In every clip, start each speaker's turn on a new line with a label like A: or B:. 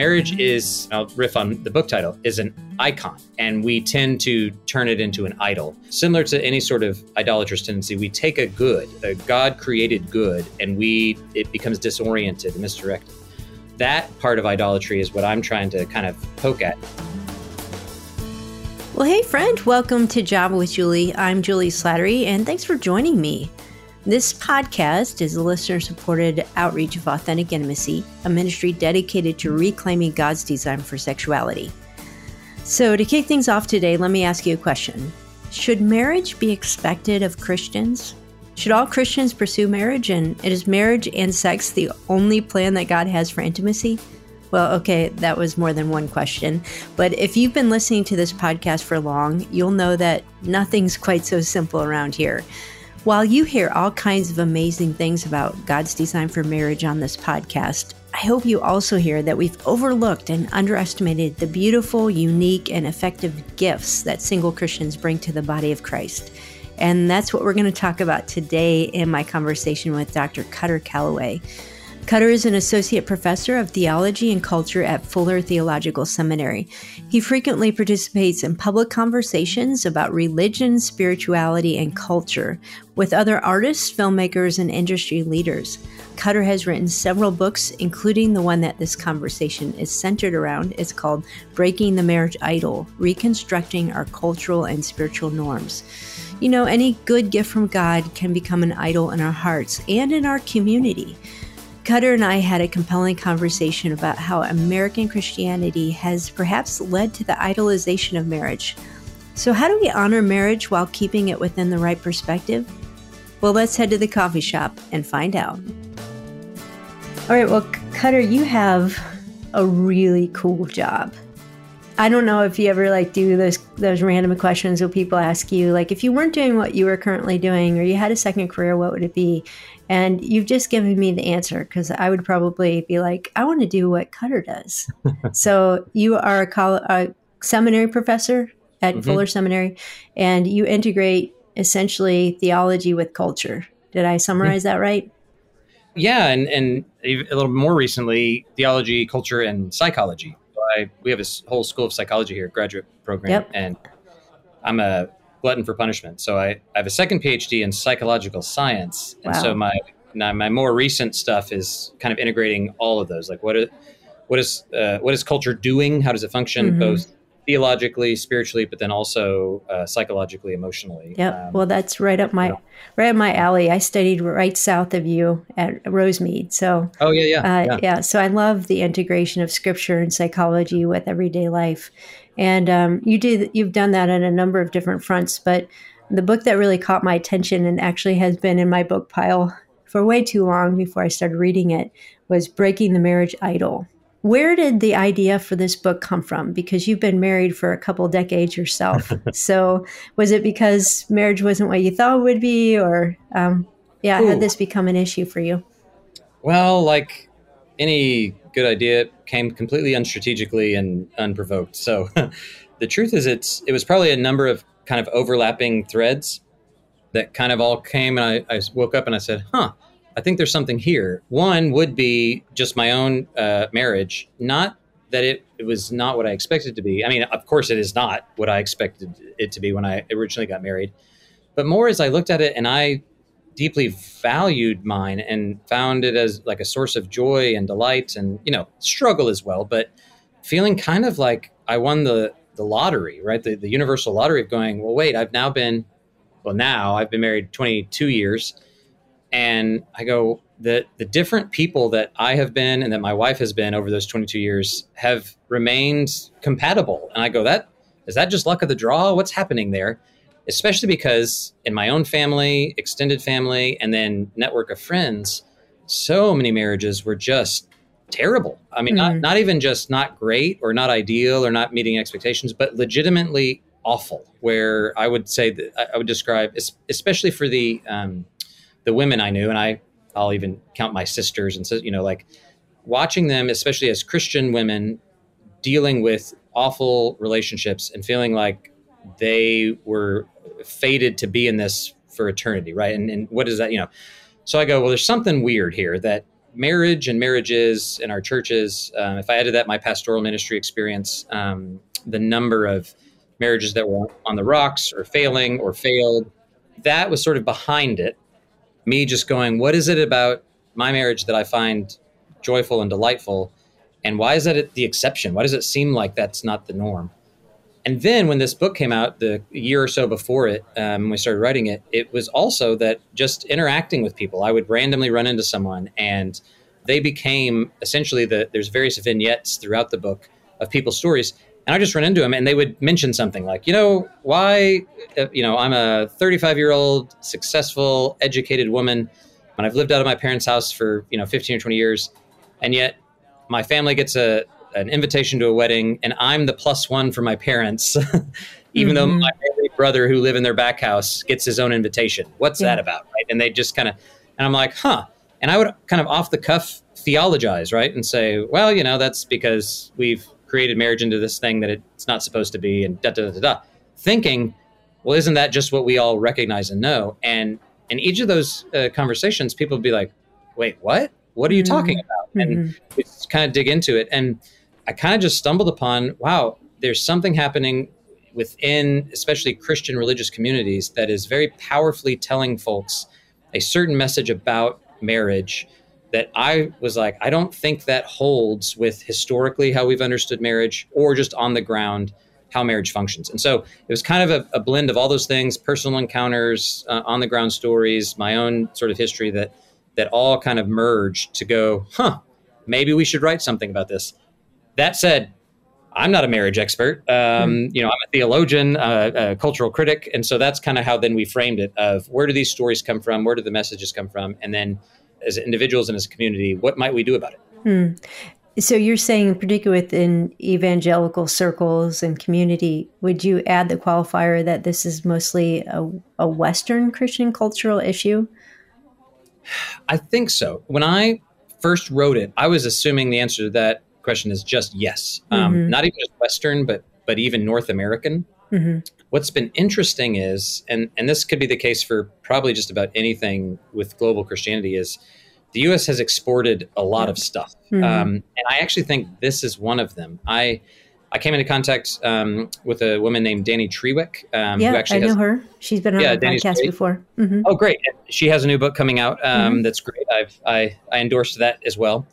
A: marriage mm-hmm. is, I'll riff on the book title, is an icon, and we tend to turn it into an idol. Similar to any sort of idolatrous tendency, we take a good, a God created good, and we it becomes disoriented and misdirected. That part of idolatry is what I'm trying to kind of poke at.
B: Well, hey, friend, welcome to Java with Julie. I'm Julie Slattery, and thanks for joining me. This podcast is a listener supported outreach of Authentic Intimacy, a ministry dedicated to reclaiming God's design for sexuality. So, to kick things off today, let me ask you a question Should marriage be expected of Christians? Should all Christians pursue marriage? And is marriage and sex the only plan that God has for intimacy? Well, okay, that was more than one question. But if you've been listening to this podcast for long, you'll know that nothing's quite so simple around here. While you hear all kinds of amazing things about God's design for marriage on this podcast, I hope you also hear that we've overlooked and underestimated the beautiful, unique, and effective gifts that single Christians bring to the body of Christ. And that's what we're going to talk about today in my conversation with Dr. Kutter Callaway. Kutter is an associate professor of theology and culture at Fuller Theological Seminary. He frequently participates in public conversations about religion, spirituality, and culture with other artists, filmmakers, and industry leaders. Kutter has written several books, including the one that this conversation is centered around. It's called Breaking the Marriage Idol Reconstructing Our Cultural and Spiritual Norms. You know, any good gift from God can become an idol in our hearts and in our community. Kutter and I had a compelling conversation about how American Christianity has perhaps led to the idolization of marriage. So, how do we honor marriage while keeping it within the right perspective? Well, let's head to the coffee shop and find out. All right, well, Kutter, you have a really cool job. I don't know if you ever like do those those random questions where people ask you like if you weren't doing what you were currently doing or you had a second career, what would it be? And you've just given me the answer because I would probably be like, I want to do what Kutter does. so you are a, college, a, seminary professor at mm-hmm. Fuller Seminary, and you integrate essentially theology with culture. Did I summarize mm-hmm. that right?
A: Yeah, and and a little more recently, theology, culture, and psychology. I, we have a whole school of psychology here, graduate program, yep. and I'm a glutton for punishment. So I, I have a second PhD in psychological science, and wow. so my now my more recent stuff is kind of integrating all of those. Like what is what is uh, what is culture doing? How does it function mm-hmm. both theologically, spiritually, but then also uh, psychologically, emotionally.
B: Yeah, Um, well, that's right up my you know. right up my alley. I studied right south of you at Rosemead. So.
A: Oh yeah, yeah,
B: uh, yeah. yeah. So I love the integration of scripture and psychology with everyday life, and um, you do you've done that on a number of different fronts. But the book that really caught my attention and actually has been in my book pile for way too long before I started reading it was Breaking the Marriage Idol. Where did the idea for this book come from? Because you've been married for a couple decades yourself. so was it because marriage wasn't what you thought it would be, or um, yeah, Ooh. had this become an issue for you?
A: Well, like any good idea came completely unstrategically and unprovoked. So the truth is it's it was probably a number of kind of overlapping threads that kind of all came and I, I woke up and I said, huh, I think there's something here. One would be just my own uh, marriage, not that it, it was not what I expected to be. I mean, of course, it is not what I expected it to be when I originally got married, but more as I looked at it and I deeply valued mine and found it as like a source of joy and delight and you know struggle as well but feeling kind of like i won the the lottery right the, the universal lottery of going well wait i've now been well now i've been married 22 years and i go the the different people that i have been and that my wife has been over those 22 years have remained compatible and i go that is that just luck of the draw what's happening there especially because in my own family, extended family, and then network of friends, so many marriages were just terrible. I mean, mm not, not even just not great or not ideal or not meeting expectations, but legitimately awful. Where I would say that I would describe, especially for the um, the women I knew, and I I'll even count my sisters and so you know like watching them, especially as Christian women, dealing with awful relationships and feeling like they were fated to be in this for eternity, right? And, and what is that, you know? So I go, well, there's something weird here that marriage and marriages in our churches, um, if I added that my pastoral ministry experience, um, the number of marriages that were on the rocks or failing or failed, that was sort of behind it. Me just going, what is it about my marriage that I find joyful and delightful? And why is that the exception? Why does it seem like that's not the norm? And then when this book came out, the year or so before it, um, we started writing it, it was also that just interacting with people, I would randomly run into someone, and they became essentially the. There's various vignettes throughout the book of people's stories, and I just run into them, and they would mention something like, you know, why, uh, you know, I'm a 35 year old successful, educated woman, and I've lived out of my parents' house for you know 15 or 20 years, and yet my family gets a an invitation to a wedding, and I'm the plus one for my parents, even mm-hmm. though my brother who live in their back house gets his own invitation. What's yeah. that about, right? And they just kind of, and I'm like, huh. And I would kind of off the cuff theologize, right, and say, well, you know, that's because we've created marriage into this thing that it's not supposed to be, and da da da da. Thinking, well, isn't that just what we all recognize and know? And in each of those uh, conversations, people would be like, wait, what? What are you mm-hmm. talking about? And mm-hmm. we kind of dig into it. And I kind of just stumbled upon wow, there's something happening within, especially Christian religious communities, that is very powerfully telling folks a certain message about marriage that I was like, I don't think that holds with historically how we've understood marriage or just on the ground how marriage functions. And so it was kind of a, a blend of all those things personal encounters, uh, on the ground stories, my own sort of history that that all kind of merged to go, huh, maybe we should write something about this. That said, I'm not a marriage expert. Um, mm You know, I'm a theologian, uh, a cultural critic, and so that's kind of how then we framed it: of where do these stories come from, where do the messages come from, and then as individuals and as a community, what might we do about it? Hmm.
B: So you're saying, particularly within evangelical circles and community, would you add the qualifier that this is mostly a, a Western Christian cultural issue?
A: I think so. When I first wrote it, I was assuming the answer to that question is just yes. Um, mm-hmm. Not even just Western, but but even North American. Mm-hmm. What's been interesting is, and and this could be the case for probably just about anything with global Christianity, is the U.S. has exported a lot of stuff, mm-hmm. um, and I actually think this is one of them. I I came into contact um, with a woman named Dani Treweek.
B: Um, yeah, I know has, her. She's been on yeah, the podcast great. before.
A: Mm-hmm. Oh, great! She has a new book coming out. Um, mm-hmm. That's great. I've I, I endorsed that as well.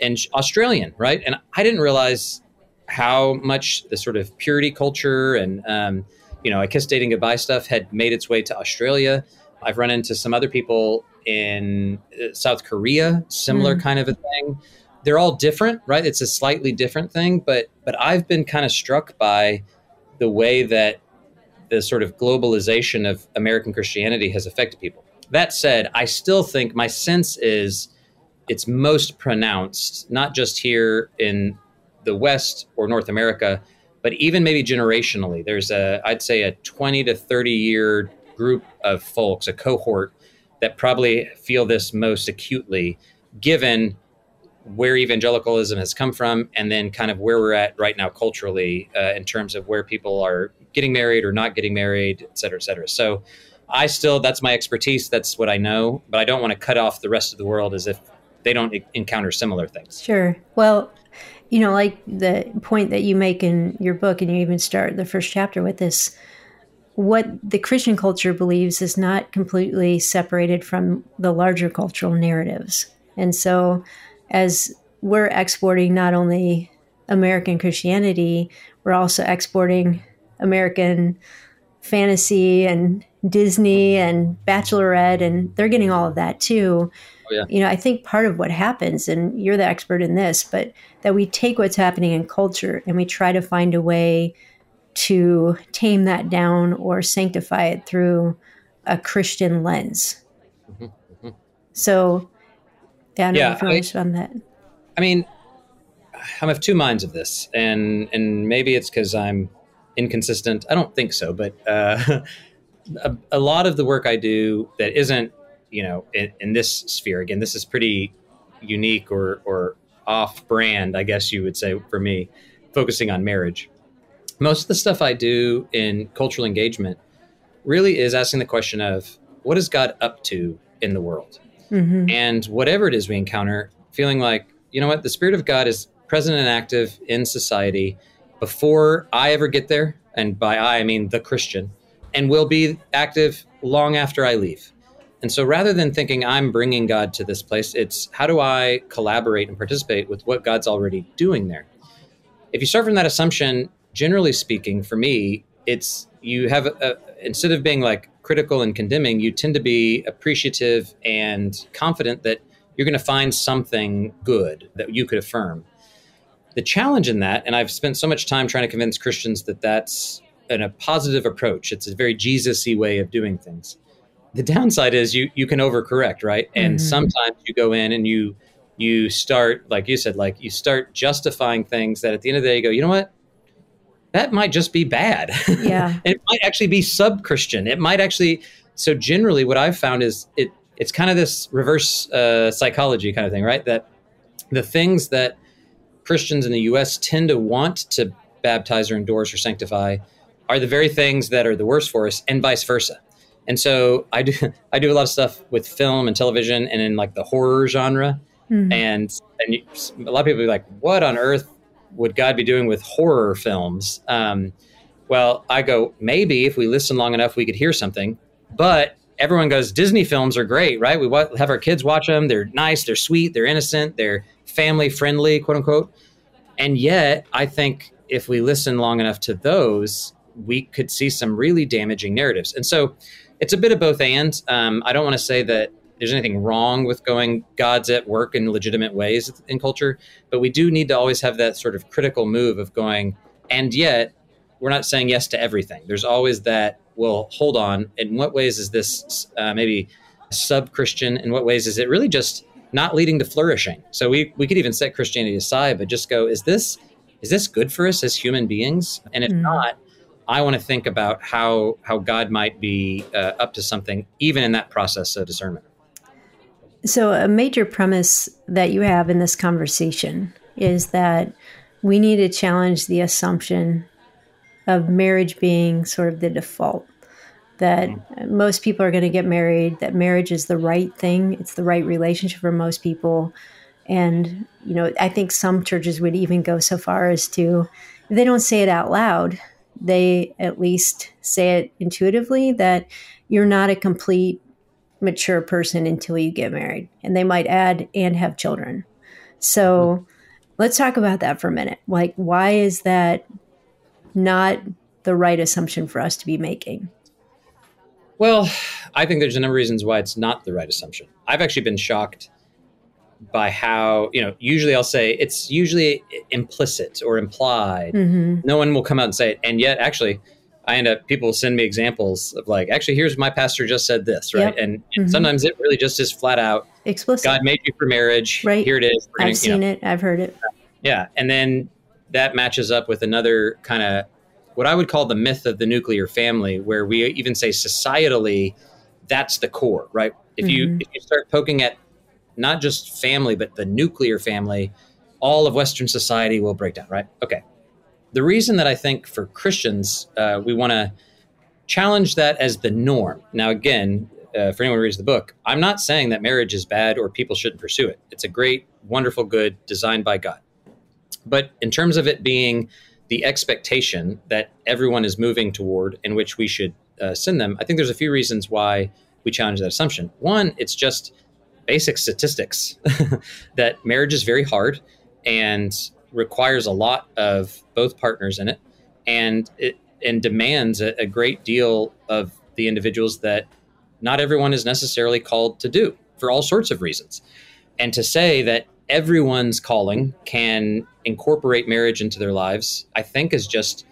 A: And Australian, right? And I didn't realize how much the sort of purity culture and um, you know, I kiss dating goodbye stuff had made its way to Australia. I've run into some other people in uh, South Korea, similar mm. kind of a thing they're all different, right? It's a slightly different thing, but but I've been kind of struck by the way that the sort of globalization of American Christianity has affected people. That said, I still think my sense is it's most pronounced not just here in the West or North America, but even maybe generationally. There's a I'd say a 20 to 30 year group of folks, a cohort that probably feel this most acutely given where evangelicalism has come from and then kind of where we're at right now culturally uh, in terms of where people are getting married or not getting married et cetera et cetera so i still that's my expertise that's what i know but i don't want to cut off the rest of the world as if they don't encounter similar things
B: sure well you know like the point that you make in your book and you even start the first chapter with this what the christian culture believes is not completely separated from the larger cultural narratives and so as we're exporting not only American Christianity, we're also exporting American fantasy and Disney and Bachelorette, and they're getting all of that too. Oh, yeah. You know, I think part of what happens, and you're the expert in this, but that we take what's happening in culture and we try to find a way to tame that down or sanctify it through a Christian lens. Mm-hmm. Mm-hmm. So yeah, I don't yeah, know if I, that.
A: I mean, I'm of two minds of this, and and maybe it's because I'm inconsistent. I don't think so, but uh, a, a, lot of the work I do that isn't, you know, in, in this sphere. Again, this is pretty unique or or off brand, I guess you would say for me, focusing on marriage. Most of the stuff I do in cultural engagement really is asking the question of what is God up to in the world? Mm-hmm. And whatever it is we encounter, feeling like, you know what, the Spirit of God is present and active in society before I ever get there. And by I, I mean the Christian, and will be active long after I leave. And so rather than thinking I'm bringing God to this place, it's how do I collaborate and participate with what God's already doing there? If you start from that assumption, generally speaking, for me, it's you have a, instead of being like critical and condemning, you tend to be appreciative and confident that you're going to find something good that you could affirm. The challenge in that, and I've spent so much time trying to convince Christians that that's an, a positive approach. It's a very Jesus-y way of doing things. The downside is you you can overcorrect, right? And mm-hmm. sometimes you go in and you you start, like you said, like you start justifying things that at the end of the day you go, you know what? That might just be bad.
B: Yeah.
A: it might actually be sub-Christian. It might actually so generally what I've found is it it's kind of this reverse uh, psychology kind of thing, right? That the things that Christians in the U.S. tend to want to baptize or endorse or sanctify are the very things that are the worst for us, and vice versa. And so I do I do a lot of stuff with film and television, and in like the horror genre. Mm-hmm. And and you, a lot of people be like, "What on earth would God be doing with horror films?" Um, well, I go, maybe if we listen long enough, we could hear something. But everyone goes, Disney films are great, right? We have our kids watch them. They're nice, they're sweet, they're innocent, they're family friendly, quote unquote. And yet, I think if we listen long enough to those, we could see some really damaging narratives. And so it's a bit of both and. Um, I don't want to say that there's anything wrong with going God's at work in legitimate ways in culture, but we do need to always have that sort of critical move of going, and yet we're not saying yes to everything. There's always that, well, hold on. In what ways is this uh, maybe sub Christian? In what ways is it really just not leading to flourishing? So we, we could even set Christianity aside, but just go, is this is this good for us as human beings? And if mm. not, I want to think about how how God might be uh, up to something, even in that process of discernment.
B: So, a major premise that you have in this conversation is that we need to challenge the assumption of marriage being sort of the default. That mm-hmm. most people are going to get married, that marriage is the right thing, it's the right relationship for most people. And, you know, I think some churches would even go so far as to, they don't say it out loud, they at least say it intuitively that you're not a complete mature person until you get married. And they might add and have children. So mm-hmm. let's talk about that for a minute. Like, why is that not the right assumption for us to be making?
A: Well, I think there's a number of reasons why it's not the right assumption. I've actually been shocked by how you know usually i'll say it's usually implicit or implied. Mm-hmm. no one will come out and say it. And yet actually i end up people send me examples of like actually here's my pastor just said this right? Yep. and, and mm-hmm. sometimes it really just is flat out
B: explicit.
A: God made you for marriage.
B: Right.
A: Here it is.
B: We're i've gonna, seen you know, it. I've heard it.
A: Yeah. And then that matches up with another kind of what i would call the myth of the nuclear family where we even say societally that's the core right? If you mm-hmm. if you start poking at not just family, but the nuclear family, all of Western society will break down, right? Okay. The reason that I think for Christians, uh, we want to challenge that as the norm. Now, again, uh, for anyone who reads the book, I'm not saying that marriage is bad or people shouldn't pursue it. It's a great, wonderful good designed by God. But in terms of it being the expectation that everyone is moving toward in which we should uh, send them, I think there's a few reasons why we challenge that assumption. One, it's just basic statistics that marriage is very hard and requires a lot of both partners in it. And it and demands a, a great deal of the individuals that not everyone is necessarily called to do for all sorts of reasons. And to say that everyone's calling can incorporate marriage into their lives i think is just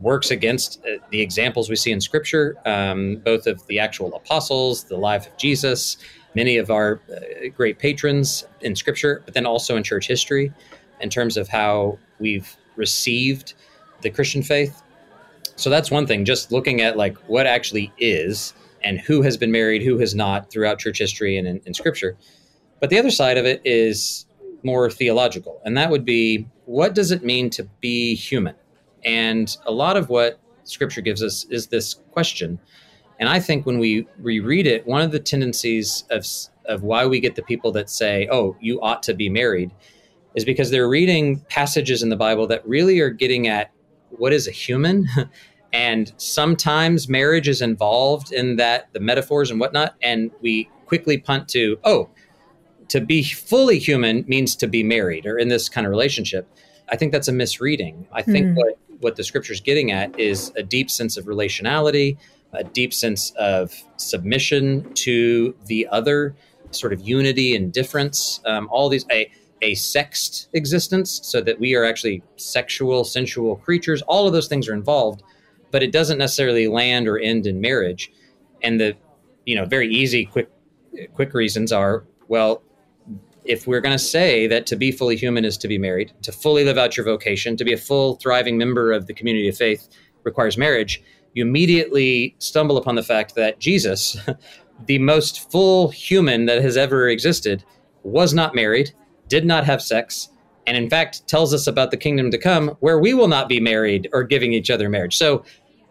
A: works against uh, the examples we see in scripture um, both of the actual apostles the life of jesus many of our uh, great patrons in scripture, but then also in church history in terms of how we've received the Christian faith. So that's one thing, just looking at like what actually is and who has been married, who has not throughout church history and in, in scripture. But the other side of it is more theological, and that would be what does it mean to be human? And a lot of what scripture gives us is this question and I think when we reread it, one of the tendencies of of why we get the people that say, "Oh, you ought to be married," is because they're reading passages in the Bible that really are getting at what is a human. and sometimes marriage is involved in that, the metaphors and whatnot. And we quickly punt to, oh, to be fully human means to be married or in this kind of relationship. I think that's a misreading. I think mm. what, what the scripture's getting at is a deep sense of relationality, a deep sense of submission to the other, sort of unity and difference. Um, all these, a, a sexed existence, so that we are actually sexual, sensual creatures. All of those things are involved, but it doesn't necessarily land or end in marriage. And the, you know, very easy, quick, quick reasons are well, if we're going to say that to be fully human is to be married, to fully live out your vocation, to be a full, thriving member of the community of faith requires marriage, you immediately stumble upon the fact that Jesus, the most full human that has ever existed, was not married, did not have sex, and in fact tells us about the kingdom to come where we will not be married or giving each other marriage. So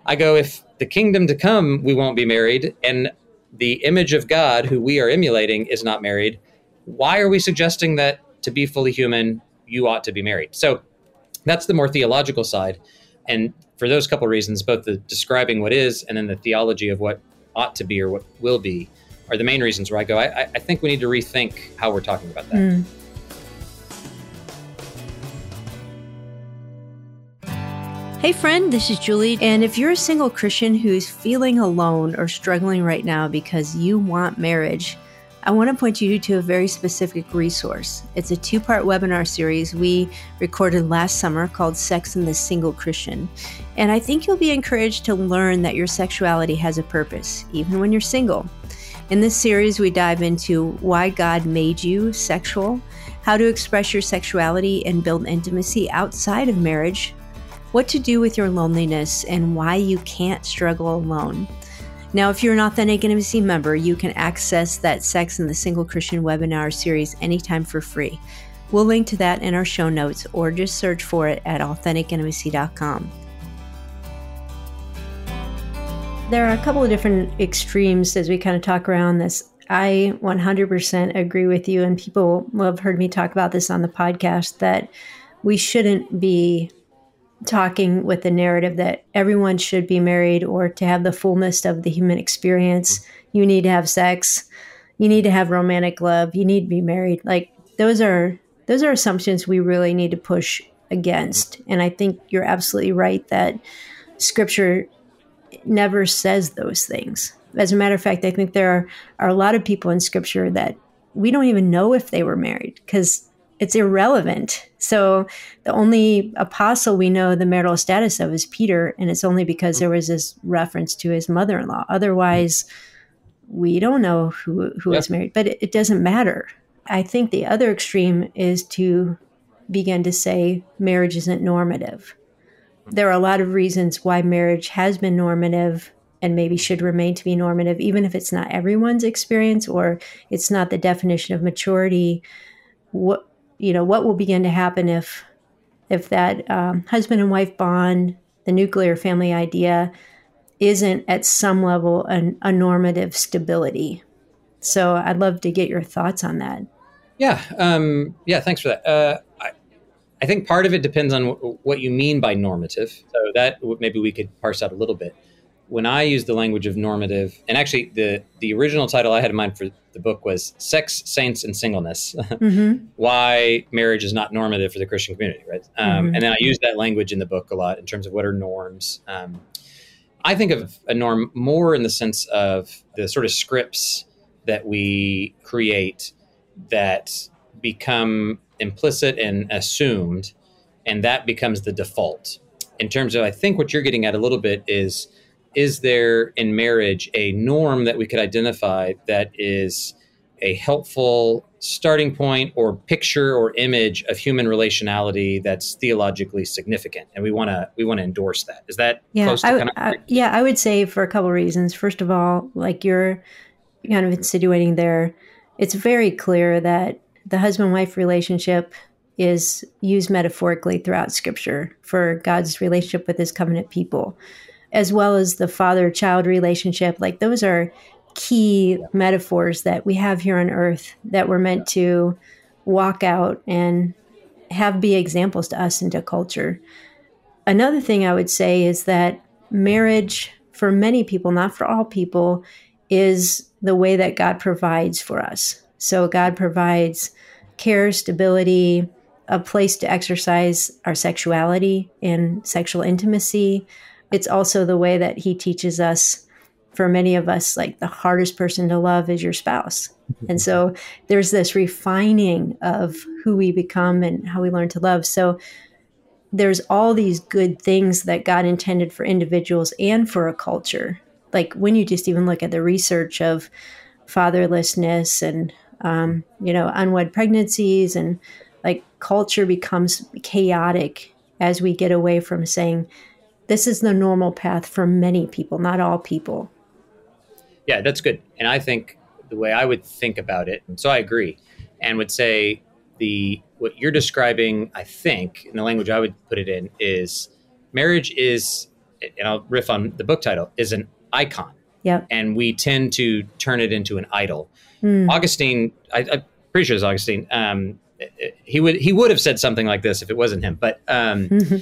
A: I go, if the kingdom to come, we won't be married, and the image of God, who we are emulating, is not married, why are we suggesting that to be fully human, you ought to be married? So that's the more theological side. And for those couple reasons, both the describing what is and then the theology of what ought to be or what will be are the main reasons where I go, I, I think we need to rethink how we're talking about that. Mm.
B: Hey, friend, this is Julie. And if you're a single Christian who's feeling alone or struggling right now because you want marriage, I want to point you to a very specific resource. It's a two part webinar series we recorded last summer called Sex and the Single Christian. And I think you'll be encouraged to learn that your sexuality has a purpose, even when you're single. In this series, we dive into why God made you sexual, how to express your sexuality and build intimacy outside of marriage, what to do with your loneliness, and why you can't struggle alone. Now, if you're an Authentic Intimacy member, you can access that Sex and the Single Christian webinar series anytime for free. We'll link to that in our show notes or just search for it at AuthenticIntimacy.com. There are a couple of different extremes as we kind of talk around this. I 100% agree with you, and people have heard me talk about this on the podcast that we shouldn't be talking with the narrative that everyone should be married or to have the fullness of the human experience, mm-hmm. you need to have sex, you need to have romantic love, you need to be married. Like those are those are assumptions we really need to push against. And I think you're absolutely right that scripture never says those things. As a matter of fact, I think there are, are a lot of people in scripture that we don't even know if they were married because it's irrelevant. So the only apostle we know the marital status of is Peter, and it's only because there was this reference to his mother-in-law. Otherwise, we don't know who who yep. is married, but it, it doesn't matter. I think the other extreme is to begin to say marriage isn't normative. There are a lot of reasons why marriage has been normative and maybe should remain to be normative, even if it's not everyone's experience or it's not the definition of maturity. What you know what will begin to happen if if that um, husband and wife bond the nuclear family idea isn't at some level an, a normative stability. So i'd love to get your thoughts on that.
A: Yeah um, yeah thanks for that. Uh, I, I think part of it depends on w- what you mean by normative. So that maybe we could parse out a little bit when I use the language of normative, and actually the the original title I had in mind for the book was "Sex, Saints, and Singleness: mm-hmm. Why Marriage is Not Normative for the Christian Community." Right, um, mm-hmm. and then I use that language in the book a lot in terms of what are norms. Um, I think of a norm more in the sense of the sort of scripts that we create that become implicit and assumed, and that becomes the default. In terms of, I think what you're getting at a little bit is is there in marriage a norm that we could identify that is a helpful starting point or picture or image of human relationality that's theologically significant? And we want to we want to endorse that. Is that
B: yeah I, kind of I, yeah i would say for a couple of reasons. First of all like you're kind of insinuating there it's very clear that the husband wife relationship is used metaphorically throughout scripture for god's relationship with his covenant people as well as the father child relationship. Like those are key metaphors that we have here on earth that we're meant to walk out and have be examples to us and to culture. Another thing I would say is that marriage, for many people, not for all people, is the way that God provides for us. So God provides care, stability, a place to exercise our sexuality and sexual intimacy. It's also the way that He teaches us, for many of us, like the hardest person to love is your spouse. And so there's this refining of who we become and how we learn to love. So there's all these good things that God intended for individuals and for a culture. Like when you just even look at the research of fatherlessness and um, you know unwed pregnancies and like culture becomes chaotic as we get away from saying this is the normal path for many people, not all people.
A: Yeah, that's good. And I think the way I would think about it, so I agree, and would say the what you're describing, I think, in the language I would put it in, is marriage is, and I'll riff on the book title, is an icon.
B: Yeah.
A: And we tend to turn it into an idol. Mm. Augustine, I, am pretty sure it's Augustine. Um, he would he would have said something like this if it wasn't him. But um, uh,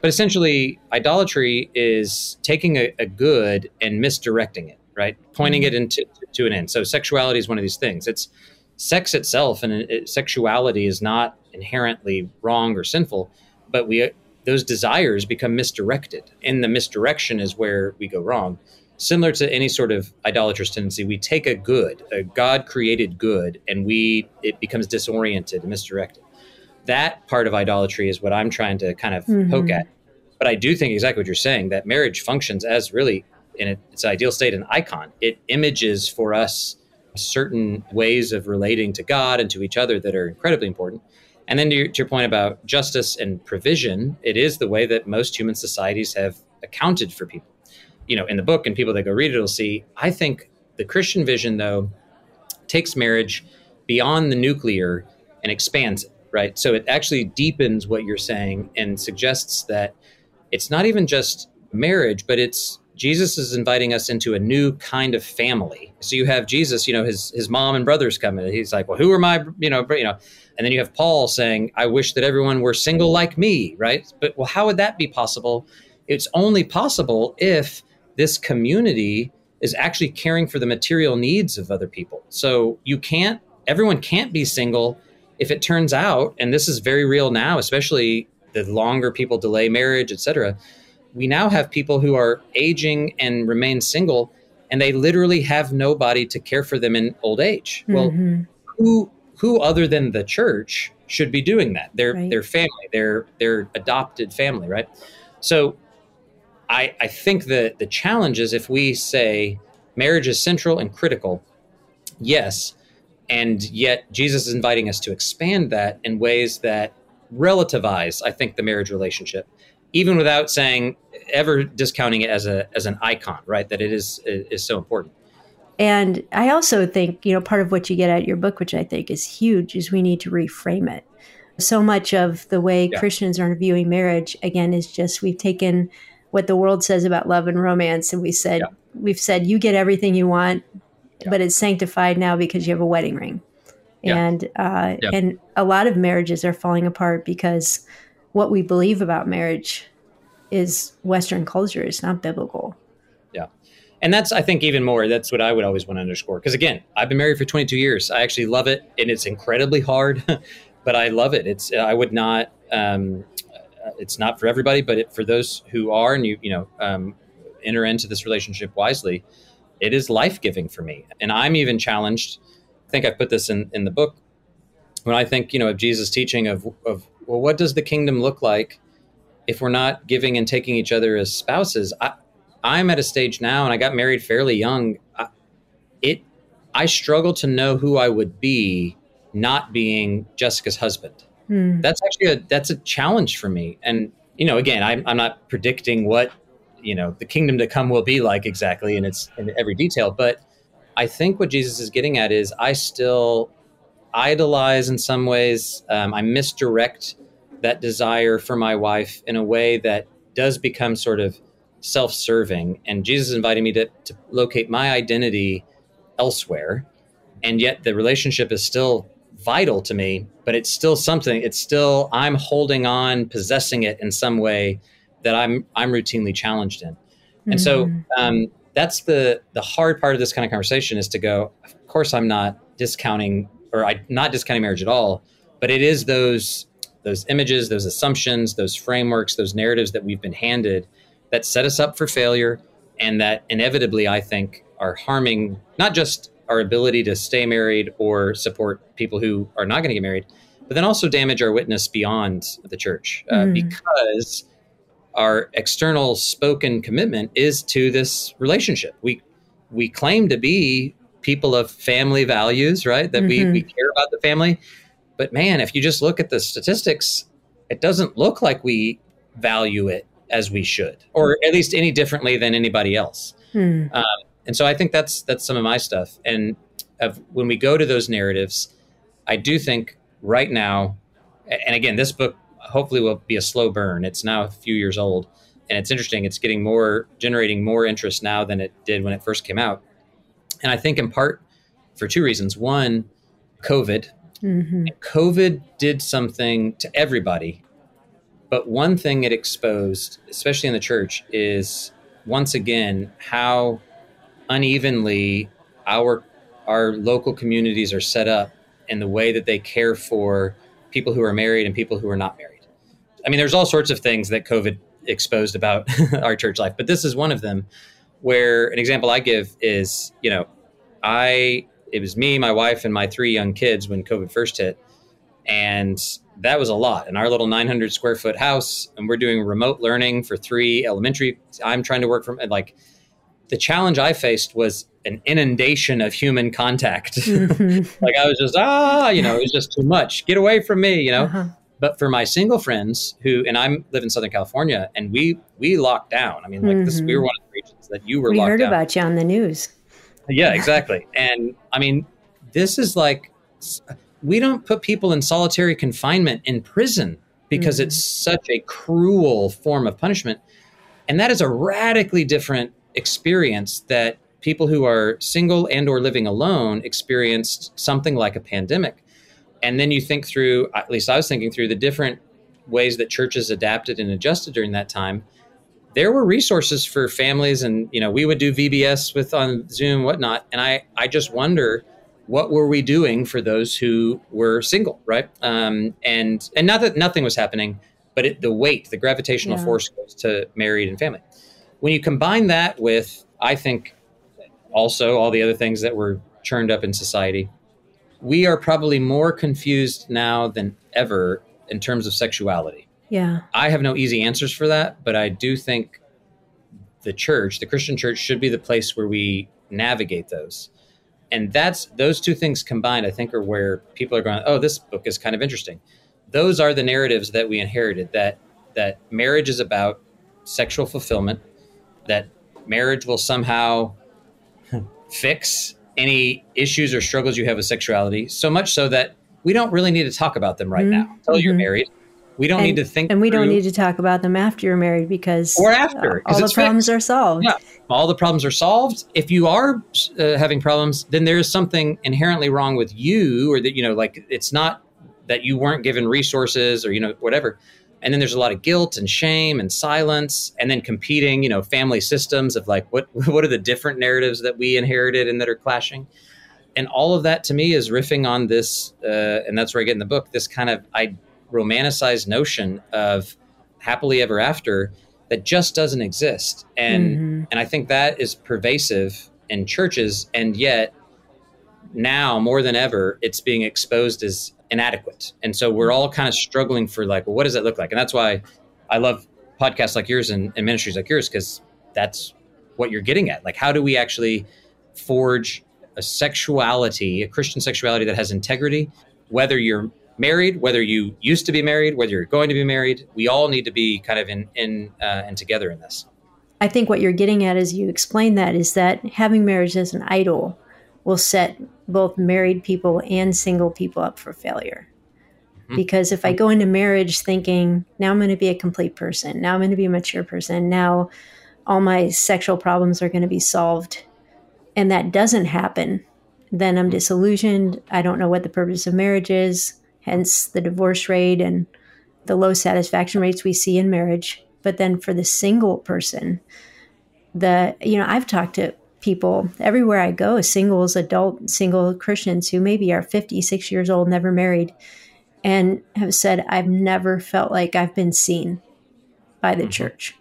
A: but essentially, idolatry is taking a, a, good and misdirecting it, right? Pointing it mm. into to an end. So sexuality is one of these things. It's sex itself, and it, sexuality is not inherently wrong or sinful, but we uh, those desires become misdirected. and the misdirection is where we go wrong similar to any sort of idolatrous tendency, we take a good, a God created good, and we it becomes disoriented and misdirected. That part of idolatry is what I'm trying to kind of mm-hmm. poke at. But I do think exactly what you're saying that marriage functions as really in its ideal state an icon. It images for us certain ways of relating to God and to each other that are incredibly important. And then to your, to your point about justice and provision, it is the way that most human societies have accounted for people you know in the book and people that go read it will see i think the christian vision though takes marriage beyond the nuclear and expands it right? So it actually deepens what you're saying and suggests that it's not even just marriage but it's jesus is inviting us into a new kind of family. So you have jesus you know his his mom and brothers come he's like well who are my you know you know? And then you have paul saying i wish that everyone were single like me right? But well how would that be possible? It's only possible if this community is actually caring for the material needs of other people. So you can't, everyone can't be single if it turns out, and this is very real now, especially the longer people delay marriage, etc. We now have people who are aging and remain single, and they literally have nobody to care for them in old age. Mm-hmm. Well, who who other than the church should be doing that? Their right. their family, their their adopted family, right? So I, I think that the challenge is if we say marriage is central and critical, yes, and yet Jesus is inviting us to expand that in ways that relativize, I think, the marriage relationship, even without saying ever discounting it as a as an icon, right? That it is is so important.
B: And I also think, you know, part of what you get out of your book, which I think is huge, is we need to reframe it. So much of the way yeah. Christians are viewing marriage, again, is just we've taken what the world says about love and romance and we said yeah. we've said you get everything you want yeah. but it's sanctified now because you have a wedding ring. Yeah. and uh, and a lot of marriages are falling apart because what we believe about marriage is western culture it's not biblical.
A: Yeah. And that's i think even more that's what i would always want to underscore. Because again i've been married for 22 years. I actually love it and it's incredibly hard but i love it. It's i would not um, it's not for everybody, but it, for those who are and you you know um, enter into this relationship wisely, it is life giving for me. And I'm even challenged. I think I put this in in the book when I think you know of Jesus' teaching of of well, what does the kingdom look like if we're not giving and taking each other as spouses? I, I'm at a stage now, and I got married fairly young. I, it I struggle to know who I would be not being Jessica's husband. Hmm. That's actually a that's a challenge for me. And you know, again, I'm I'm not predicting what you know the kingdom to come will be like exactly and its in every detail, but I think what Jesus is getting at is I still idolize in some ways. Um, I misdirect that desire for my wife in a way that does become sort of self-serving. And Jesus is inviting me to, to locate my identity elsewhere, and yet the relationship is still vital to me, but it's still something. It's still I'm holding on, possessing it in some way that I'm I'm routinely challenged in. And mm-hmm. so um, that's the the hard part of this kind of conversation is to go. Of course, I'm not discounting or I not discounting marriage at all, but it is those those images, those assumptions, those frameworks, those narratives that we've been handed that set us up for failure and that inevitably I think are harming not just our ability to stay married or support people who are not going to get married, but then also damage our witness beyond the church uh, mm. because our external spoken commitment is to this relationship. We we claim to be people of family values, right? That mm-hmm. we, we care about the family. But man, if you just look at the statistics, it doesn't look like we value it as we should, or at least any differently than anybody else. Hmm. Um, and so I think that's that's some of my stuff. And of, when we go to those narratives, I do think right now, and again, this book hopefully will be a slow burn. It's now a few years old, and it's interesting. It's getting more, generating more interest now than it did when it first came out. And I think in part for two reasons. One, COVID. Mm-hmm. COVID did something to everybody but one thing it exposed, especially in the church, is once again how unevenly our our local communities are set up and the way that they care for people who are married and people who are not married. I mean, there's all sorts of things that COVID exposed about our church life, but this is one of them. Where an example I give is, you know, I it was me, my wife, and my three young kids when COVID first hit, and that was a lot in our little 900 square foot house and we're doing remote learning for three elementary i'm trying to work from like the challenge i faced was an inundation of human contact mm-hmm. like i was just ah you know it was just too much get away from me you know uh-huh. But for my single friends who and i'm live in southern california and we we locked down i mean like mm-hmm. this we were mm-hmm. one of the regions that you were
B: we
A: heard
B: down. about you on the news
A: yeah exactly and i mean this is like we don't put people in solitary confinement in prison because mm-hmm. it's such a cruel form of punishment. And that is a radically different experience that people who are single and or living alone experienced something like a pandemic. And then you think through, at least I was thinking through the different ways that churches adapted and adjusted during that time. There were resources for families and, you know, we would do VBS with on Zoom, whatnot. And I, I just wonder, what were we doing for those who were single, right? Um, and and not that nothing was happening, but it, the weight, the gravitational yeah. force goes to married and family. When you combine that with, I think, also all the other things that were churned up in society, we are probably more confused now than ever in terms of sexuality.
B: Yeah.
A: I have no easy answers for that, but I do think the church, the Christian church, should be the place where we navigate those and that's those two things combined i think are where people are going oh this book is kind of interesting those are the narratives that we inherited that that marriage is about sexual fulfillment that marriage will somehow fix any issues or struggles you have with sexuality so much so that we don't really need to talk about them right mm-hmm. now until you're mm-hmm. married we don't
B: and,
A: need to think
B: and we don't need to talk about them after you're married because
A: or after
B: uh, all the problems fixed. are solved
A: yeah all the problems are solved if you are uh, having problems then there's something inherently wrong with you or that you know like it's not that you weren't given resources or you know whatever and then there's a lot of guilt and shame and silence and then competing you know family systems of like what what are the different narratives that we inherited and that are clashing and all of that to me is riffing on this uh, and that's where i get in the book this kind of i romanticized notion of happily ever after that just doesn't exist. And mm-hmm. and I think that is pervasive in churches and yet now more than ever it's being exposed as inadequate. And so we're all kind of struggling for like, well, what does that look like? And that's why I love podcasts like yours and, and ministries like yours because that's what you're getting at. Like, how do we actually forge a sexuality, a Christian sexuality that has integrity, whether you're married, whether you used to be married, whether you're going to be married, we all need to be kind of in in uh, and together in this.
B: I think what you're getting at as you explain that is that having marriage as an idol will set both married people and single people up for failure. Mm-hmm. Because if I go into marriage thinking, now I'm going to be a complete person, now I'm going to be a mature person, now all my sexual problems are going to be solved, and that doesn't happen, then I'm disillusioned. I don't know what the purpose of marriage is, hence the divorce rate and the low satisfaction rates we see in marriage. But then for the single person, the you know, I've talked to people everywhere I go, singles, adult single Christians who maybe are 56 years old, never married, and have said, I've never felt like I've been seen by the mm-hmm. church.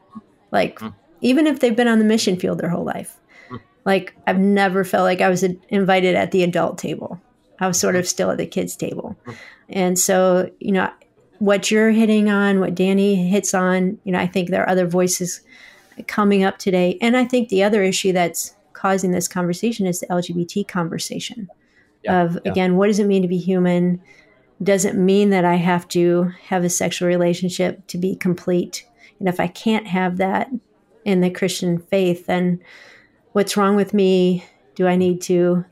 B: Like, mm-hmm. even if they've been on the mission field their whole life, mm-hmm. like, I've never felt like I was invited at the adult table. I was sort of still at the kids' table. And so, you know, what you're hitting on, what Dani hits on, you know, I think there are other voices coming up today. And I think the other issue that's causing this conversation is the LGBT conversation yeah, of, yeah. again, what does it mean to be human? Doesn't mean that I have to have a sexual relationship to be complete. And if I can't have that in the Christian faith, then what's wrong with me? Do I need to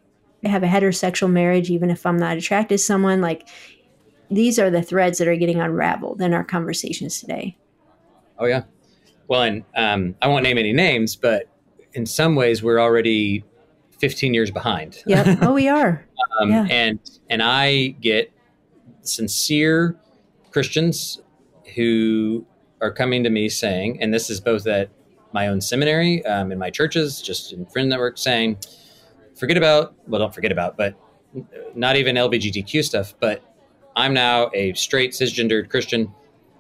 B: have a heterosexual marriage even if I'm not attracted to someone? Like these are the threads that are getting unraveled in our conversations today.
A: Oh yeah. Well, and um, I won't name any names, but in some ways we're already 15 years behind.
B: Yeah. Oh, we are.
A: um, yeah. And and I get sincere Christians who are coming to me saying, and this is both at my own seminary, um, in my churches, just in friend network, saying, forget about well, don't forget about, but not even LGBTQ stuff, but I'm now a straight cisgendered Christian.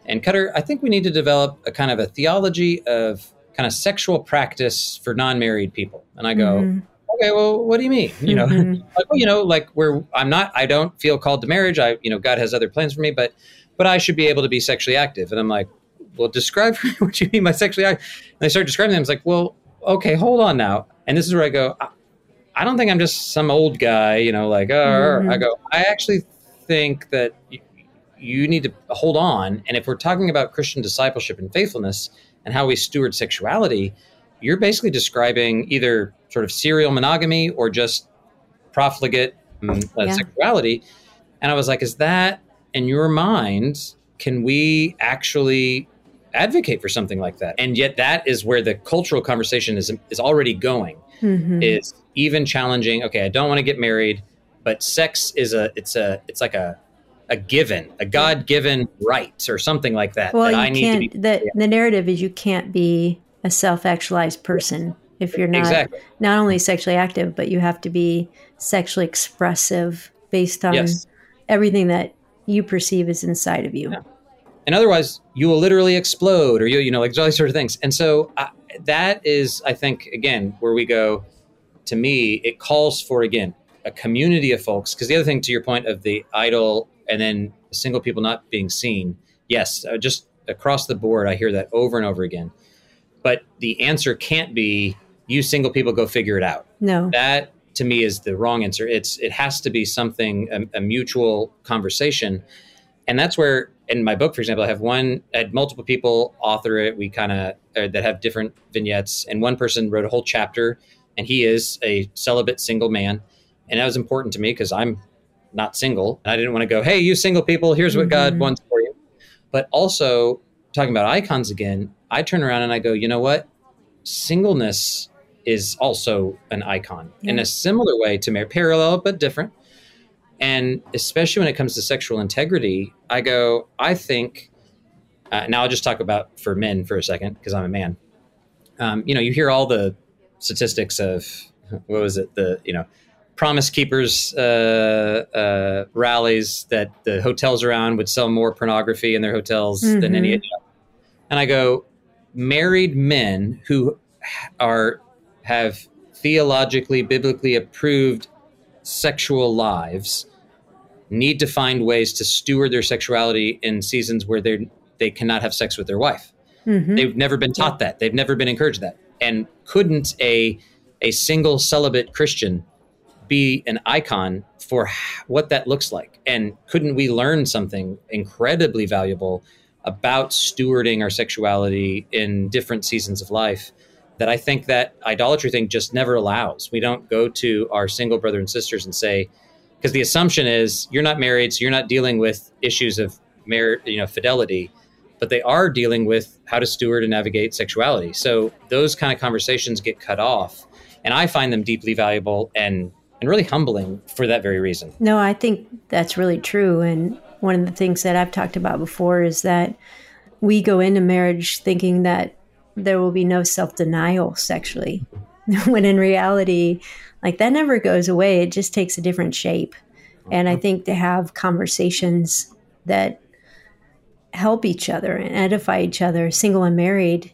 A: And Kutter, I think we need to develop a kind of a theology of kind of sexual practice for non-married people. And I go, mm-hmm. okay, well, what do you mean? You know, mm-hmm. like, well, you know, like where I'm not, I don't feel called to marriage. I, you know, God has other plans for me, but, but I should be able to be sexually active. And I'm like, well, describe what you mean by sexually active. And I start describing them. It's like, well, okay, hold on now. And this is where I go, I, I don't think I'm just some old guy, you know, like, oh, mm-hmm. I go, I actually think that you, need to hold on. And if we're talking about Christian discipleship and faithfulness and how we steward sexuality, you're basically describing either sort of serial monogamy or just profligate um, yeah. sexuality. And I was like, is that in your mind? Can we actually advocate for something like that? And yet, that is where the cultural conversation is is already going. Mm-hmm. Is even challenging. Okay, I don't want to get married but sex is a it's a it's like a a given, a God given right or something like that.
B: Well,
A: that
B: you I can't. Be, the yeah. the narrative is you can't be a self actualized person if you're not exactly. not only sexually active, but you have to be sexually expressive based on yes. everything that you perceive is inside of you. Yeah.
A: And otherwise, you will literally explode, or you you know like all these sort of things. And so uh, that is, I think, again, where we go. To me, it calls for again a community of folks. Because the other thing, to your point of the idol and then single people not being seen, yes, uh, just across the board, I hear that over and over again. But the answer can't be you single people go figure it out.
B: No,
A: that to me is the wrong answer. It's it has to be something a, a mutual conversation, and that's where in my book, for example, I have one, I had multiple people author it. We kind of uh, that have different vignettes, and one person wrote a whole chapter, and he is a celibate single man and that was important to me because I'm not single. And I didn't want to go, hey, you single people, here's what mm-hmm. God wants for you. But also, talking about icons again, I turn around and I go, you know what? Singleness is also an icon yeah. in a similar way to marriage, parallel but different. And especially when it comes to sexual integrity, I go, I think, uh, now I'll just talk about for men for a second because I'm a man. Um, you know, you hear all the statistics of what was it? The, you know, Promise Keepers uh, uh, rallies that the hotels around would sell more pornography in their hotels mm-hmm. than any. Other. And I go, married men who are have theologically, biblically approved sexual lives need to find ways to steward their sexuality in seasons where they they cannot have sex with their wife. Mm-hmm. They've never been taught that. They've never been encouraged that. And couldn't a a single celibate Christian be an icon for what that looks like. And couldn't we learn something incredibly valuable about stewarding our sexuality in different seasons of life that I think that idolatry thing just never allows. We don't go to our single brother and sisters and say, because the assumption is you're not married, so you're not dealing with issues of marriage, you know, fidelity, but they are dealing with how to steward and navigate sexuality. So those kind of conversations get cut off, and I find them deeply valuable and and really humbling for that very reason.
B: No, I think that's really true. And one of the things that I've talked about before is that we go into marriage thinking that there will be no self denial sexually, when in reality, like that never goes away. It just takes a different shape. And I mm-hmm. think to have conversations that help each other and edify each other, single and married,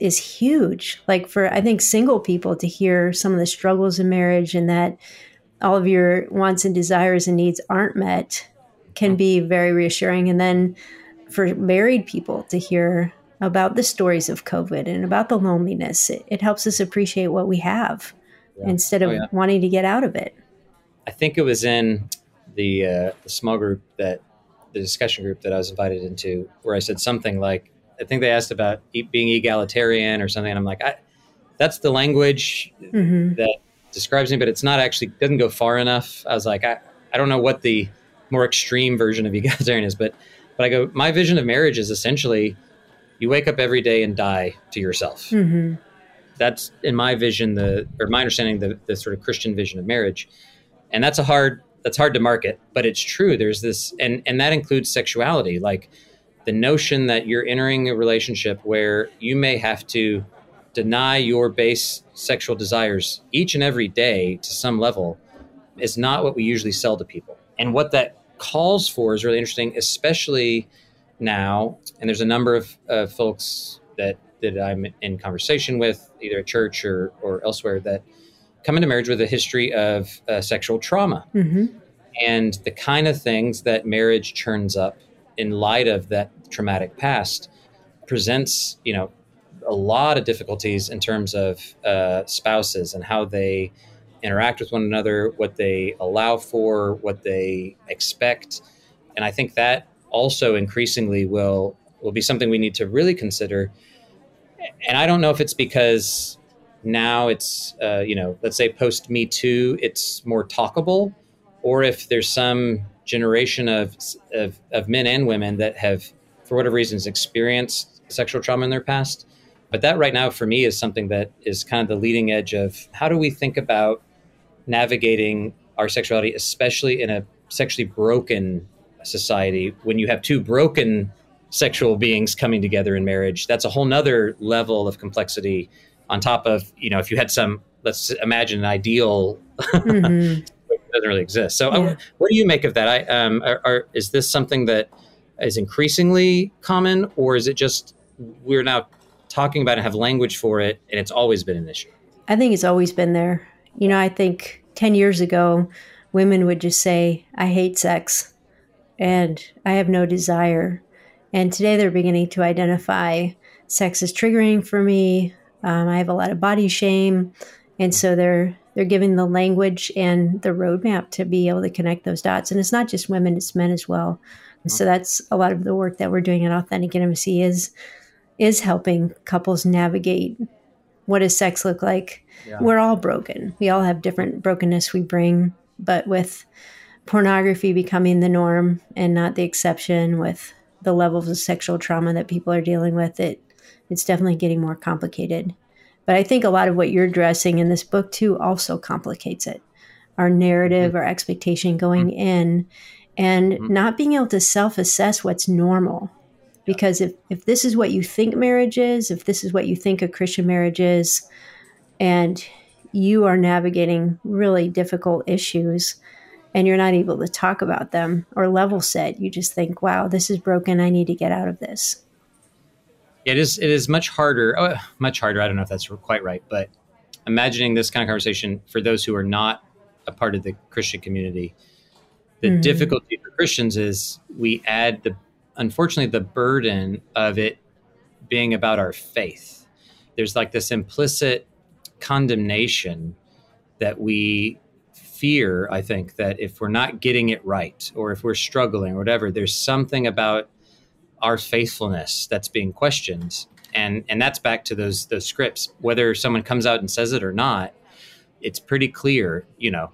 B: is huge. Like for I think single people to hear some of the struggles in marriage and that all of your wants and desires and needs aren't met can be very reassuring. And then for married people to hear about the stories of COVID and about the loneliness, it, it helps us appreciate what we have yeah. instead of oh, yeah. wanting to get out of it.
A: I think it was in the uh, the small group that the discussion group that I was invited into where I said something like, I think they asked about being egalitarian or something. And I'm like, I, that's the language mm-hmm. that describes me, but it's not actually, doesn't go far enough. I was like, I, I don't know what the more extreme version of egalitarian is, but, but I go, my vision of marriage is essentially you wake up every day and die to yourself. Mm-hmm. That's in my vision, the, or my understanding, the, the sort of Christian vision of marriage. And that's a hard, that's hard to market, but it's true. There's this, and, and that includes sexuality. Like, the notion that you're entering a relationship where you may have to deny your base sexual desires each and every day to some level is not what we usually sell to people. And what that calls for is really interesting, especially now. And there's a number of uh, folks that that I'm in conversation with, either at church or or elsewhere, that come into marriage with a history of uh, sexual trauma. Mm-hmm. And the kind of things that marriage churns up in light of that traumatic past presents you know a lot of difficulties in terms of uh, spouses and how they interact with one another what they allow for what they expect. And i think that also increasingly will will be something we need to really consider. And i don't know if it's because now it's uh, you know let's say post me too it's more talkable or if there's some generation of, of, of men and women that have, for whatever reasons, experienced sexual trauma in their past. But that right now for me is something that is kind of the leading edge of how do we think about navigating our sexuality, especially in a sexually broken society when you have two broken sexual beings coming together in marriage that's a whole nother level of complexity on top of you know if you had some let's imagine an ideal mm-hmm doesn't really exist. So, yeah. what do you make of that? I, um, are, are, is this something that is increasingly common, or is it just we're now talking about it, have language for it, and it's always been an issue?
B: I think it's always been there. You know, I think 10 years ago, women would just say, I hate sex and I have no desire. And today they're beginning to identify sex is triggering for me. Um, I have a lot of body shame. And so they're they're giving the language and the roadmap to be able to connect those dots. And it's not just women, it's men as well. So mm-hmm. that's a lot of the work that we're doing at Authentic Intimacy is is helping couples navigate what does sex look like. Yeah. We're all broken. We all have different brokenness we bring, but with pornography becoming the norm and not the exception with the levels of sexual trauma that people are dealing with, it it's definitely getting more complicated. But I think a lot of what you're addressing in this book too also complicates it. Our narrative, mm-hmm. our expectation going mm-hmm. in, and mm-hmm. not being able to self assess what's normal. Because if, if this is what you think marriage is, if this is what you think a Christian marriage is, and you are navigating really difficult issues and you're not able to talk about them or level set, you just think, wow, this is broken. I need to get out of this
A: it is it is much harder oh, much harder i don't know if that's quite right but imagining this kind of conversation for those who are not a part of the christian community the mm-hmm. difficulty for christians is we add the unfortunately the burden of it being about our faith there's like this implicit condemnation that we fear i think that if we're not getting it right or if we're struggling or whatever there's something about our faithfulness that's being questioned and and that's back to those those scripts whether someone comes out and says it or not it's pretty clear you know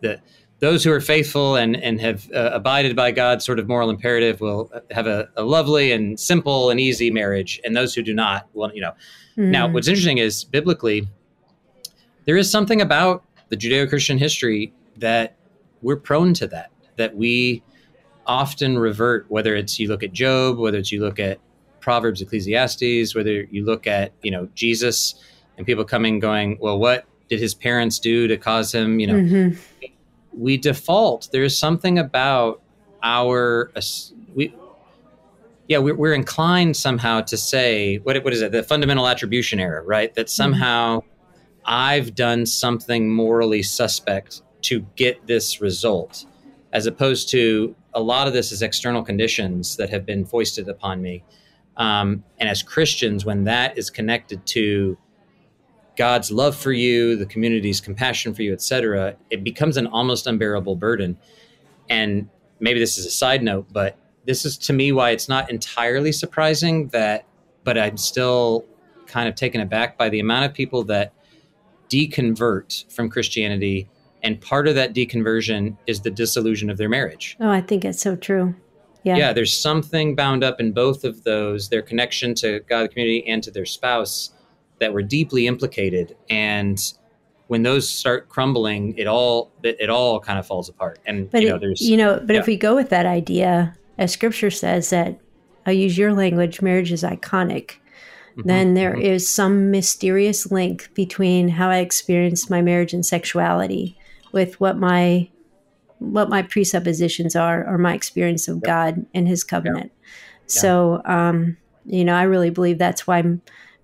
A: that those who are faithful and and have uh, abided by god's sort of moral imperative will have a, a, lovely and simple and easy marriage and those who do not will you know mm. now what's interesting is biblically there is something about the Judeo-Christian history that we're prone to that. That we often revert, whether it's you look at Job, whether it's you look at Proverbs, Ecclesiastes, whether you look at you know Jesus and people coming going, well, what did his parents do to cause him? You know, mm-hmm. we default. There's something about our we yeah we're, we're inclined somehow to say what what is it the fundamental attribution error right that mm-hmm. somehow mm-hmm. I've done something morally suspect to get this result as opposed to a lot of this is external conditions that have been foisted upon me um, and as Christians, when that is connected to God's love for you, the community's compassion for you, etc., it becomes an almost unbearable burden. And maybe this is a side note, but this is to me why it's not entirely surprising that, but I'm still kind of taken aback by the amount of people that deconvert from Christianity. And part of that deconversion is the disillusion of their marriage.
B: Oh, I think it's so true. Yeah.
A: yeah, there's something bound up in both of those, their connection to God, the community, and to their spouse that were deeply implicated. And when those start crumbling, it all it, it all kind of falls apart. And
B: but
A: you
B: know, there's you know, but yeah. if we go with that idea, as Scripture says that I'll use your language, marriage is iconic. Mm-hmm. Then there mm-hmm. is some mysterious link between how I experienced my marriage and sexuality with what my what my presuppositions are or my experience of God and His covenant. So, um, you know, I really believe that's why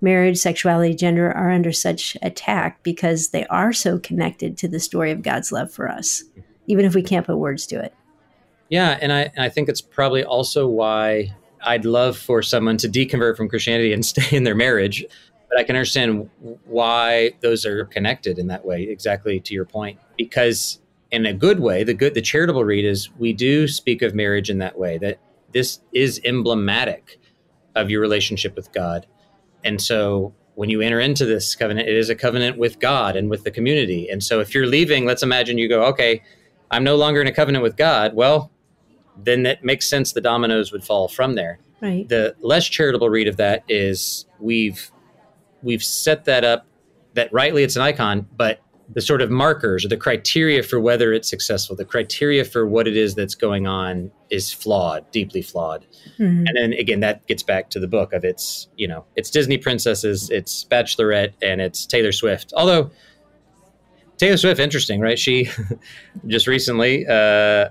B: marriage, sexuality, gender are under such attack because they are so connected to the story of God's love for us, even if we can't put words to it.
A: Yeah, and I, and I think it's probably also why I'd love for someone to deconvert from Christianity and stay in their marriage. But I can understand why those are connected in that way, exactly to your point, because in a good way, the good, the charitable read is we do speak of marriage in that way, that this is emblematic of your relationship with God. And so when you enter into this covenant, it is a covenant with God and with the community. And so if you're leaving, let's imagine you go, okay, I'm no longer in a covenant with God. Well, then that makes sense. The dominoes would fall from there.
B: Right.
A: The less charitable read of that is we've we've set that up that rightly it's an icon, but the sort of markers or the criteria for whether it's successful, the criteria for what it is that's going on is flawed, deeply flawed. Mm-hmm. And then again, that gets back to the book of it's, you know, it's Disney princesses, it's Bachelorette, and it's Taylor Swift. Although Taylor Swift, interesting, right? She just recently, uh,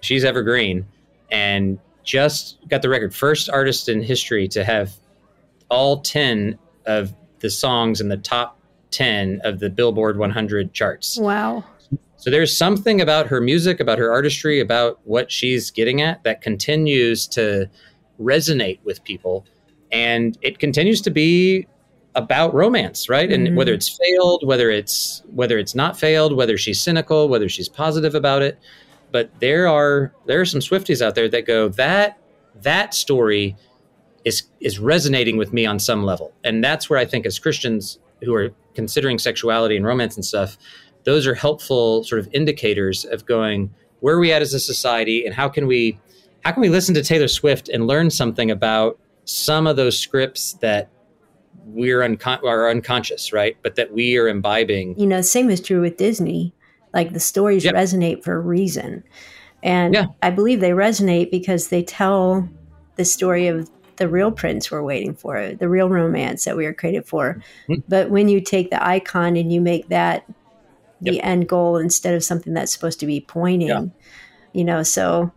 A: she's evergreen and just got the record, first artist in history to have all 10 of the songs in the top 10 of the Billboard 100 charts.
B: Wow.
A: So there's something about her music, about her artistry, about what she's getting at that continues to resonate with people. And it continues to be about romance, right? And mm-hmm. whether it's failed, whether it's whether it's not failed, whether she's cynical, whether she's positive about it. But there are there are some Swifties out there that go, that that story is is resonating with me on some level. And that's where I think as Christians who are considering sexuality and romance and stuff, those are helpful sort of indicators of going where are we at as a society and how can we how can we listen to Taylor Swift and learn something about some of those scripts that we're uncon- are unconscious, right? But that we are imbibing.
B: You know, same is true with Disney. Like the stories yep. resonate for a reason. And yeah. I believe they resonate because they tell the story of the real prince we're waiting for, the real romance that we are created for. Mm-hmm. But when you take the icon and you make that the yep. end goal instead of something that's supposed to be pointing, yeah. you know, so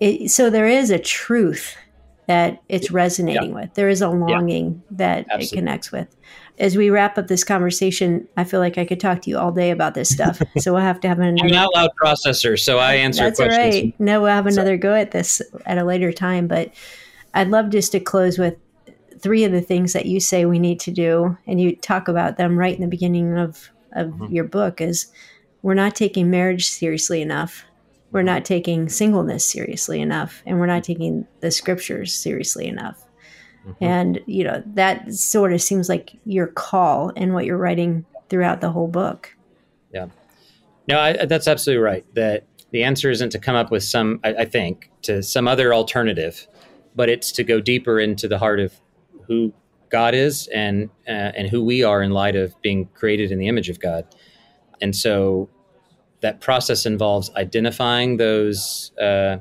B: it, so there is a truth that it's resonating yeah. with. There is a longing yeah. that Absolutely. it connects with. As we wrap up this conversation, I feel like I could talk to you all day about this stuff. so we'll have to have another.
A: I'm an out loud processor, so I answer
B: That's
A: questions.
B: all right. No, we'll have another so. go at this at a later time. But I'd love just to close with three of the things that you say we need to do, and you talk about them right in the beginning of of mm-hmm. your book. Is we're not taking marriage seriously enough, we're not taking singleness seriously enough, and we're not taking the scriptures seriously enough. Mm-hmm. And you know that sort of seems like your call and what you're writing throughout the whole book.
A: Yeah, no, I, that's absolutely right. That the answer isn't to come up with some, I, I think, to some other alternative but it's to go deeper into the heart of who God is and uh, and who we are in light of being created in the image of God. and so that process involves identifying those uh,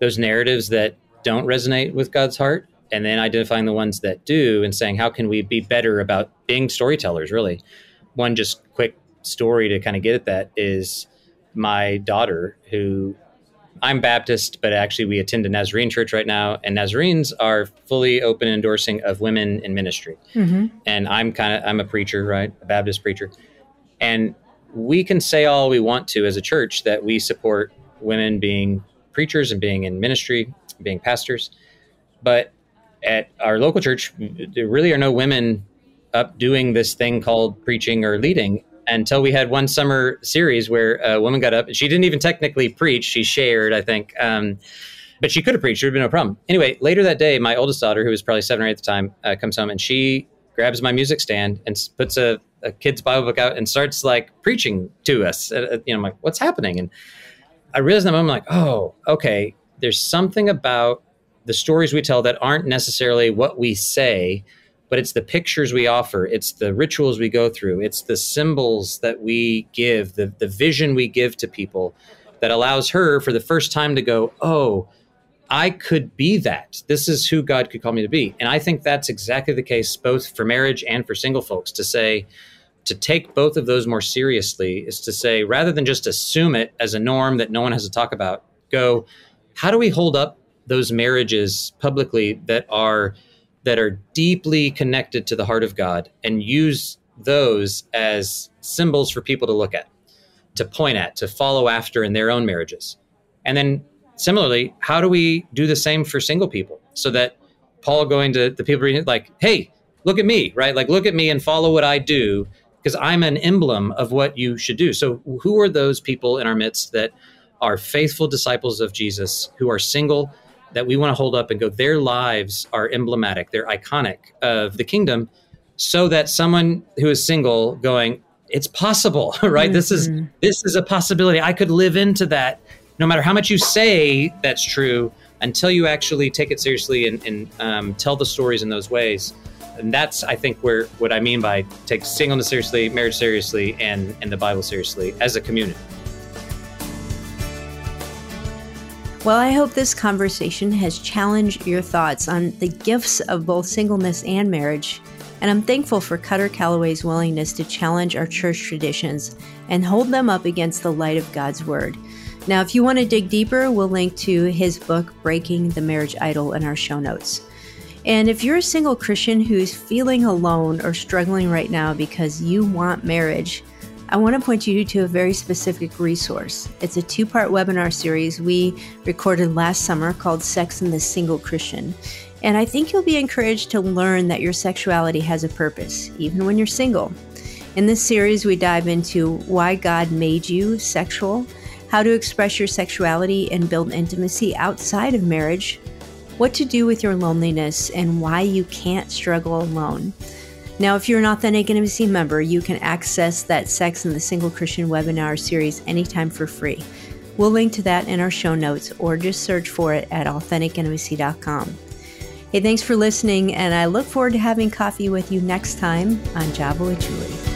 A: those narratives that don't resonate with God's heart, and then identifying the ones that do, and saying how can we be better about being storytellers. Really, one just quick story to kind of get at that is my daughter who I'm Baptist, but actually we attend a Nazarene church right now, and Nazarenes are fully open endorsing of women in ministry. Mm-hmm. And I'm kind of I'm a preacher, right, a Baptist preacher, and we can say all we want to as a church that we support women being preachers and being in ministry, being pastors, but at our local church, there really are no women up doing this thing called preaching or leading until we had one summer series where a woman got up and she didn't even technically preach. She shared, I think. Um, but she could have preached. There would have been no problem. Anyway, later that day, my oldest daughter, who was probably seven or eight at the time, uh, comes home and she grabs my music stand and puts a, a, kid's Bible book out and starts like preaching to us. Uh, uh you know, I'm like, what's happening? And I realized in the moment, I'm like, oh, okay. There's something about the stories we tell that aren't necessarily what we say, but it's the pictures we offer, it's the rituals we go through, it's the symbols that we give, the, the vision we give to people that allows her for the first time to go, oh, I could be that. This is who God could call me to be. And I think that's exactly the case both for marriage and for single folks to say, to take both of those more seriously is to say, rather than just assume it as a norm that no one has to talk about, go, how do we hold up those marriages publicly that are that are deeply connected to the heart of God and use those as symbols for people to look at, to point at, to follow after in their own marriages. And then similarly, how do we do the same for single people so that Paul going to the people reading like, hey, look at me, right? Like look at me and follow what I do because I'm an emblem of what you should do. So who are those people in our midst that are faithful disciples of Jesus who are single that we want to hold up and go, their lives are emblematic, they're iconic of the kingdom, so that someone who is single going, it's possible, right? Mm-hmm. This is mm-hmm. this is a possibility. I could live into that, no matter how much you say that's true, until you actually take it seriously and, and um, tell the stories in those ways. And that's, I think, where what I mean by take singleness seriously, marriage seriously, and and the Bible seriously as a community.
B: Well, I hope this conversation has challenged your thoughts on the gifts of both singleness and marriage. And I'm thankful for Kutter Callaway's willingness to challenge our church traditions and hold them up against the light of God's Word. Now, if you want to dig deeper, we'll link to his book, Breaking the Marriage Idol, in our show notes. And if you're a single Christian who's feeling alone or struggling right now because you want marriage, I want to point you to a very specific resource. It's a two part webinar series we recorded last summer called Sex and the Single Christian. And I think you'll be encouraged to learn that your sexuality has a purpose, even when you're single. In this series, we dive into why God made you sexual, how to express your sexuality and build intimacy outside of marriage, what to do with your loneliness, and why you can't struggle alone. Now, if you're an Authentic Intimacy member, you can access that Sex and the Single Christian webinar series anytime for free. We'll link to that in our show notes or just search for it at AuthenticIntimacy.com. Hey, thanks for listening, and I look forward to having coffee with you next time on Java with Julie.